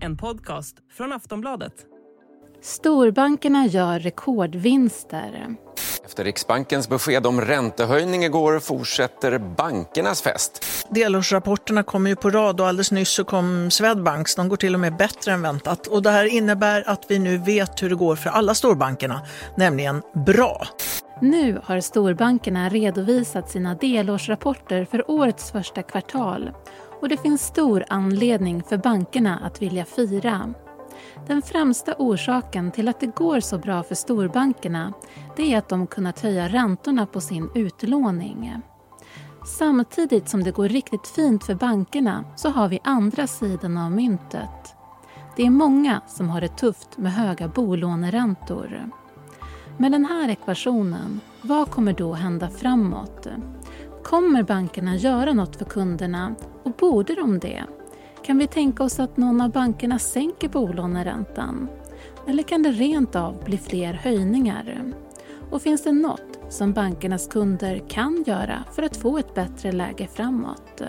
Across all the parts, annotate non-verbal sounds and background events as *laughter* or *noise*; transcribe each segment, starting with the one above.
En podcast från Aftonbladet. Storbankerna gör rekordvinster. Efter Riksbankens besked om räntehöjning igår fortsätter bankernas fest. Delårsrapporterna kommer ju på rad och alldeles nyss så kom Swedbanks. De går till och med bättre än väntat. Och det här innebär att vi nu vet hur det går för alla storbankerna, nämligen bra. Nu har storbankerna redovisat sina delårsrapporter för årets första kvartal och det finns stor anledning för bankerna att vilja fira. Den främsta orsaken till att det går så bra för storbankerna det är att de kunnat höja räntorna på sin utlåning. Samtidigt som det går riktigt fint för bankerna så har vi andra sidan av myntet. Det är många som har det tufft med höga bolåneräntor. Med den här ekvationen, vad kommer då hända framåt? Kommer bankerna göra något för kunderna och borde de det? Kan vi tänka oss att någon av bankerna sänker bolåneräntan? Eller kan det rent av bli fler höjningar? Och finns det något som bankernas kunder kan göra för att få ett bättre läge framåt?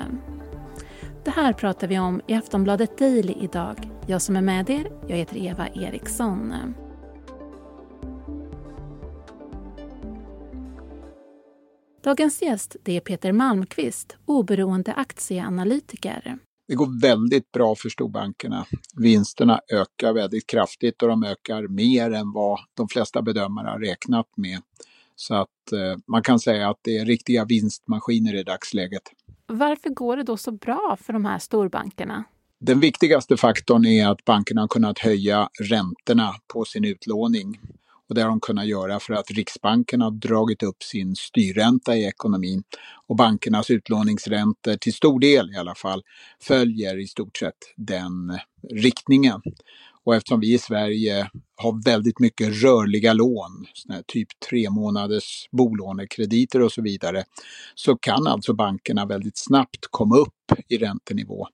Det här pratar vi om i Aftonbladet Daily idag. Jag som är med er, jag heter Eva Eriksson. Dagens gäst det är Peter Malmqvist, oberoende aktieanalytiker. Det går väldigt bra för storbankerna. Vinsterna ökar väldigt kraftigt och de ökar mer än vad de flesta bedömare har räknat med. Så att eh, man kan säga att det är riktiga vinstmaskiner i dagsläget. Varför går det då så bra för de här storbankerna? Den viktigaste faktorn är att bankerna har kunnat höja räntorna på sin utlåning. Och det har de kunnat göra för att Riksbanken har dragit upp sin styrränta i ekonomin. Och bankernas utlåningsräntor, till stor del i alla fall, följer i stort sett den riktningen. Och eftersom vi i Sverige har väldigt mycket rörliga lån, typ tre månaders bolånekrediter och så vidare, så kan alltså bankerna väldigt snabbt komma upp i räntenivå.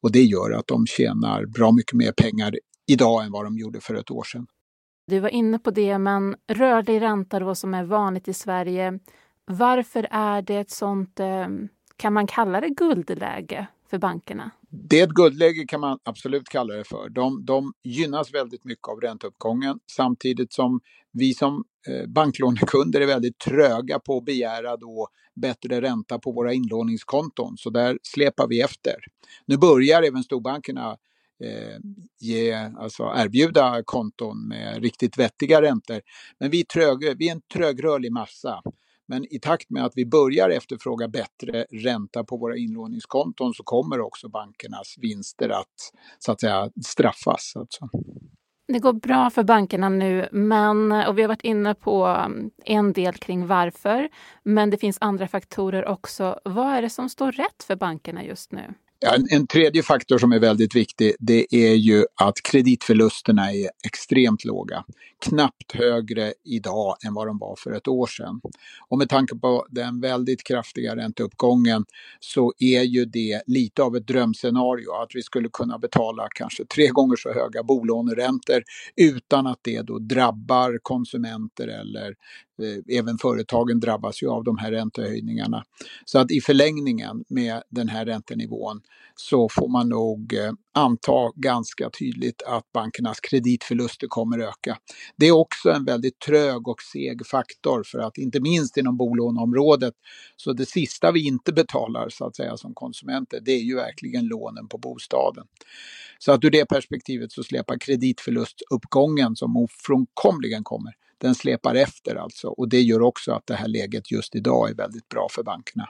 Och det gör att de tjänar bra mycket mer pengar idag än vad de gjorde för ett år sedan. Du var inne på det, men rörlig ränta då som är vanligt i Sverige. Varför är det ett sånt, ehm, kan man kalla det guldläge för bankerna? Det är ett guldläge kan man absolut kalla det för. De, de gynnas väldigt mycket av ränteuppgången samtidigt som vi som eh, banklånekunder är väldigt tröga på att begära då bättre ränta på våra inlåningskonton. Så där släpar vi efter. Nu börjar även storbankerna Eh, ge, alltså erbjuda konton med riktigt vettiga räntor. Men vi är, trög, vi är en trögrörlig massa. Men i takt med att vi börjar efterfråga bättre ränta på våra inlåningskonton så kommer också bankernas vinster att, så att säga, straffas. Alltså. Det går bra för bankerna nu, men, och vi har varit inne på mm, en del kring varför. Men det finns andra faktorer också. Vad är det som står rätt för bankerna just nu? En, en, tredje faktor som är väldigt viktig det är ju att kreditförlusterna är extremt låga. Knappt högre idag än vad de var för ett år sedan. Och med tanke på den väldigt kraftiga ränteuppgången så är ju det lite av ett drömscenario att vi skulle kunna betala kanske tre gånger så höga bolåneräntor utan att det då drabbar konsumenter eller Eh, även företagen drabbas ju av de här räntehöjningarna. Så att i förlängningen med den här räntenivån så får man nog eh, anta ganska tydligt att bankernas kreditförluster kommer öka. Det är också en väldigt trög och seg faktor för att inte minst inom bolåneområdet så det sista vi inte betalar så att säga som konsumenter det är ju verkligen lånen på bostaden. Så att ur det perspektivet så släpar kreditförlustuppgången som ofrånkomligen kommer den släpar efter alltså och det gör också att det här läget just idag är väldigt bra för bankerna.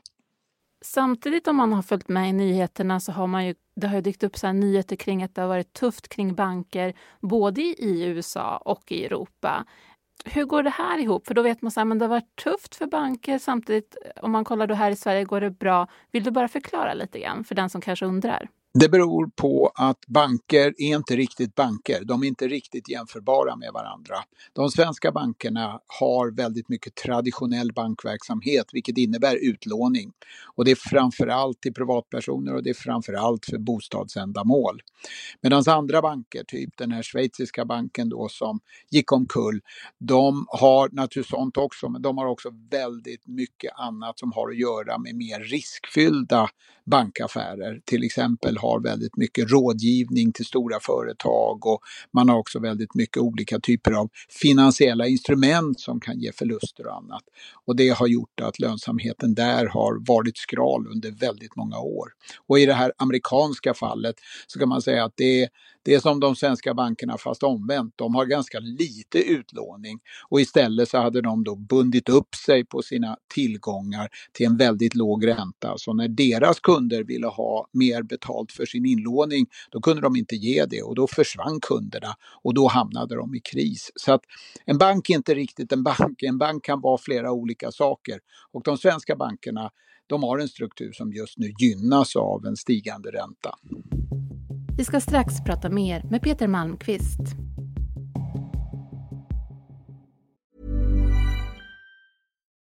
Samtidigt om man har följt med i nyheterna så har man ju, det har ju dykt upp så nyheter kring att det har varit tufft kring banker både i USA och i Europa. Hur går det här ihop? För då vet man att det har varit tufft för banker samtidigt om man kollar då här i Sverige går det bra. Vill du bara förklara lite grann för den som kanske undrar? Det beror på att banker är inte riktigt banker. De är inte riktigt jämförbara med varandra. De svenska bankerna har väldigt mycket traditionell bankverksamhet, vilket innebär utlåning. Och det är framförallt till privatpersoner och det är framförallt för bostadsändamål. Medan andra banker, typ den här schweiziska banken då som gick omkull, de har naturligtvis sånt också, men de har också väldigt mycket annat som har att göra med mer riskfyllda bankaffärer. Till exempel har väldigt mycket rådgivning till stora företag och man har också väldigt mycket olika typer av finansiella instrument som kan ge förluster och annat. Och det har gjort att lönsamheten där har varit skral under väldigt många år. Och i det här amerikanska fallet så kan man säga att det är det är som de svenska bankerna fast omvänt. De har ganska lite utlåning och istället så hade de då bundit upp sig på sina tillgångar till en väldigt låg ränta. Så när deras kunder ville ha mer betalt för sin inlåning då kunde de inte ge det och då försvann kunderna och då hamnade de i kris. Så att en bank är inte riktigt en bank. En bank kan vara flera olika saker och de svenska bankerna de har en struktur som just nu gynnas av en stigande ränta. Vi ska strax prata mer med Peter Malmqvist.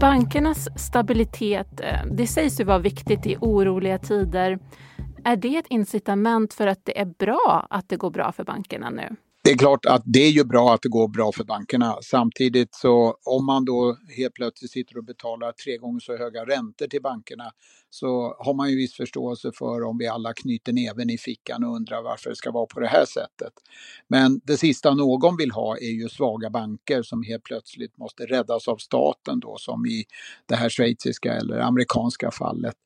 Bankernas stabilitet, eh, det sägs ju vara viktigt i oroliga tider. Är det ett incitament för att det är bra att det går bra för bankerna nu? Det är klart att det är ju bra att det går bra för bankerna. Samtidigt så om man då helt plötsligt sitter och betalar tre gånger så höga räntor till bankerna så har man ju viss förståelse för om vi alla knyter näven i fickan och undrar varför det ska vara på det här sättet. Men det sista någon vill ha är ju svaga banker som helt plötsligt måste räddas av staten då som i det här schweiziska eller amerikanska fallet.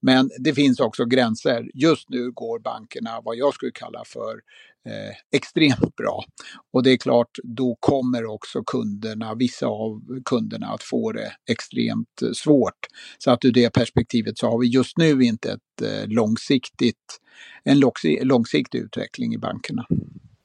Men det finns också gränser. Just nu går bankerna vad jag skulle kalla för eh, extremt bra. Och det är klart, då kommer också kunderna, vissa av kunderna att få det extremt eh, svårt. Så att ur det perspektivet så har vi just nu inte ett eh, långsiktigt, en långsiktig utveckling i bankerna.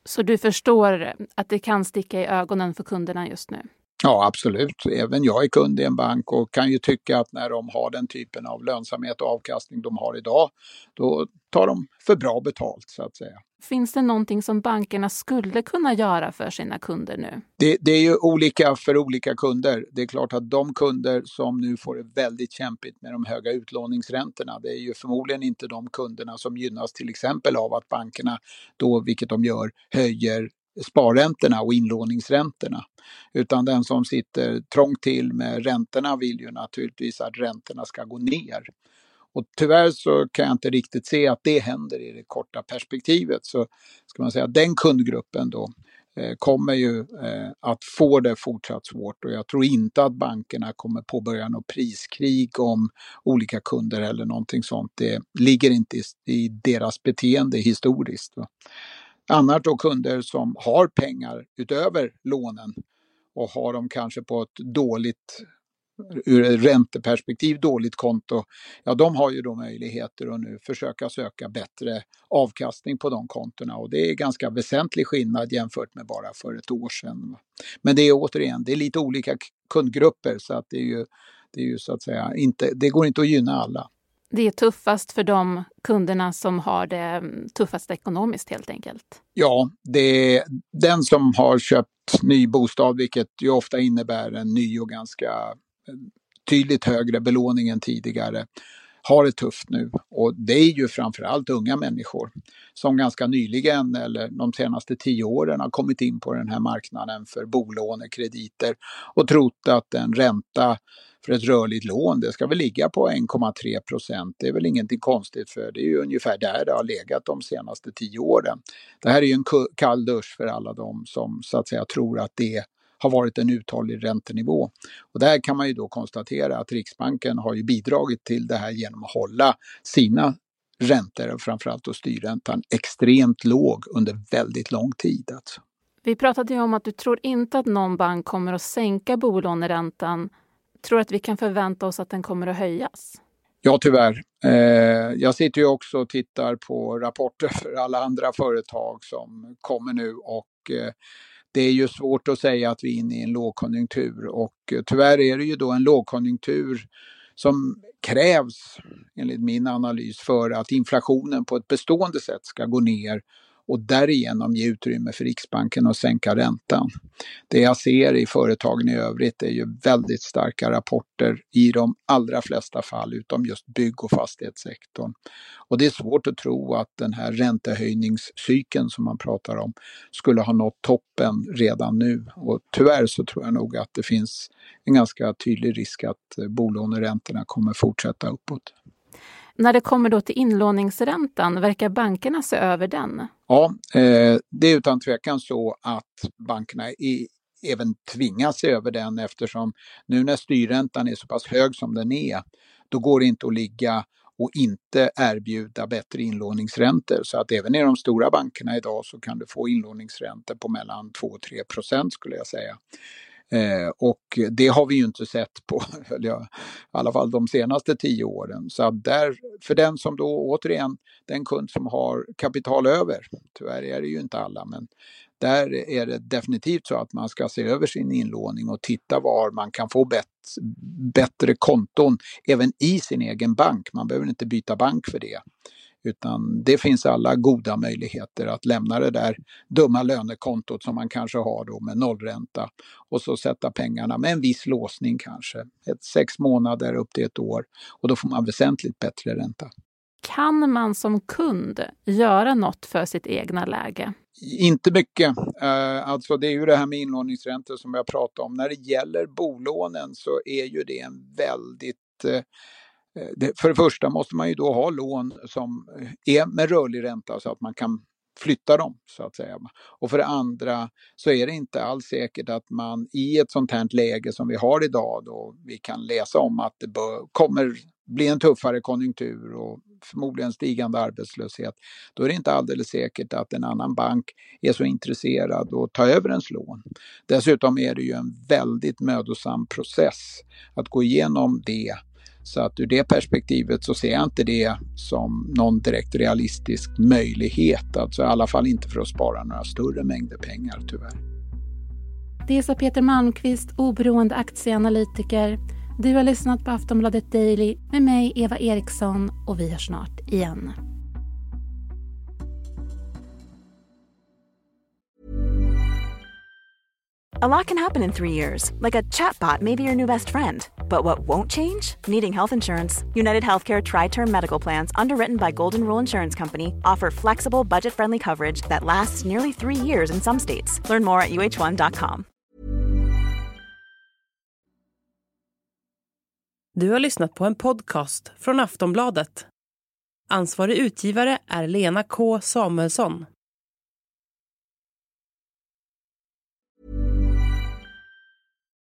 Så du förstår att det kan sticka i ögonen för kunderna just nu? Ja, absolut. Även jag är kund i en bank och kan ju tycka att när de har den typen av lönsamhet och avkastning de har idag, då tar de för bra betalt så att säga. Finns det någonting som bankerna skulle kunna göra för sina kunder nu? Det, det, är ju olika för olika kunder. Det är klart att de kunder som nu får det väldigt kämpigt med de höga utlåningsräntorna, det är ju förmodligen inte de kunderna som gynnas till exempel av att bankerna då, vilket de gör, höjer sparräntorna och inlåningsräntorna. Utan den som sitter trångt till med räntorna vill ju naturligtvis att räntorna ska gå ner. Och tyvärr så kan jag inte riktigt se att det händer i det korta perspektivet. Så ska man säga den kundgruppen då eh, kommer ju eh, att få det fortsatt svårt och jag tror inte att bankerna kommer påbörja något priskrig om olika kunder eller någonting sånt. Det ligger inte i, deras beteende historiskt. Annars då kunder som har pengar utöver lånen och har dem kanske på ett dåligt ur ett ränteperspektiv dåligt konto, ja de har ju då möjligheter att nu försöka söka bättre avkastning på de kontona och det är ganska väsentlig skillnad jämfört med bara för ett år sedan. Men det är återigen, det är lite olika kundgrupper så att det är ju, det är ju så att säga inte, det går inte att gynna alla. Det är tuffast för de kunderna som har det mm, tuffast ekonomiskt helt enkelt. Ja, det är den som har köpt ny bostad, vilket ju ofta innebär en ny och ganska tydligt högre belåning än tidigare har det tufft nu. Och det är ju framförallt unga människor som ganska nyligen eller de senaste tio åren har kommit in på den här marknaden för bolånekrediter och trott att en ränta för ett rörligt lån, det ska väl ligga på 1,3 procent. Det är väl ingenting konstigt för det är ju ungefär där det har legat de senaste tio åren. Det här är ju en kall dusch för alla de som så att säga tror att det har varit en uthållig räntenivå. Och där kan man ju då konstatera att Riksbanken har ju bidragit till det här genom att hålla sina räntor, och framförallt då styrräntan, extremt låg under väldigt lång tid. Alltså. Vi pratade ju om att du tror inte att någon bank kommer att sänka bolåneräntan. Tror att vi kan förvänta oss att den kommer att höjas? Ja, tyvärr. Eh, jag sitter ju också och tittar på rapporter för alla andra företag som kommer nu och eh, det är ju svårt att säga att vi är inne i en lågkonjunktur och eh, tyvärr är det ju då en lågkonjunktur som krävs, enligt min analys, för att inflationen på ett bestående sätt ska gå ner och därigenom ge utrymme för Riksbanken att sänka räntan. Det jag ser i företagen i övrigt är ju väldigt starka rapporter i de allra flesta fall, utom just bygg och fastighetssektorn. Och det är svårt att tro att den här räntehöjningscykeln som man pratar om skulle ha nått toppen redan nu. Och tyvärr så tror jag nog att det finns en ganska tydlig risk att eh, bolåneräntorna kommer fortsätta uppåt. När det kommer då till inlåningsräntan, verkar bankerna se över den? Ja, eh, det är utan tvekan så att bankerna i, även tvingas se över den eftersom nu när styrräntan är så pass hög som den är, då går det inte att ligga och inte erbjuda bättre inlåningsräntor. Så att även i de stora bankerna idag så kan du få inlåningsräntor på mellan 2 och 3 procent skulle jag säga. Eh, och det har vi ju inte sett på, *laughs* jag, i alla fall de senaste tio åren. Så att där, för den som då återigen, den kund som har kapital över, tyvärr är det ju inte alla, men där är det definitivt så att man ska se över sin inlåning och titta var man kan få bett, bättre konton även i sin egen bank. Man behöver inte byta bank för det. Utan det finns alla goda möjligheter att lämna det där dumma lönekontot som man kanske har då med nollränta och så sätta pengarna med en viss låsning kanske, ett sex månader upp till ett år och då får man väsentligt bättre ränta. Kan man som kund göra något för sitt egna läge? Inte mycket. Uh, alltså det är ju det här med inlåningsräntor som jag pratade om. När det gäller bolånen så är ju det en väldigt Eh, för det första måste man ju då ha lån som eh, är med rörlig ränta så att man kan flytta dem så att säga. Och för det andra så är det inte alls säkert att man i ett sånt här läge som vi har idag då vi kan läsa om att det bör, kommer bli en tuffare konjunktur och förmodligen stigande arbetslöshet, då är det inte alldeles säkert att en annan bank är så intresserad att ta över ens lån. Dessutom är det ju en väldigt mödosam process att gå igenom det så att ur det perspektivet så ser jag inte det som någon direkt realistisk möjlighet. Alltså i alla fall inte för att spara några större mängder pengar tyvärr. Det sa Peter Malmqvist, oberoende aktieanalytiker. Du har lyssnat på Aftonbladet Daily med mig, Eva Eriksson, och vi hörs snart igen. A lot can happen in three years, like a chatbot may be your new best friend. But what won't change? Needing health insurance. United Healthcare Tri Term Medical Plans, underwritten by Golden Rule Insurance Company, offer flexible, budget friendly coverage that lasts nearly three years in some states. Learn more at uh1.com. Du har lyssnat på en podcast från Aftonbladet. Ansvarig utgivare är Lena K Samuelsson.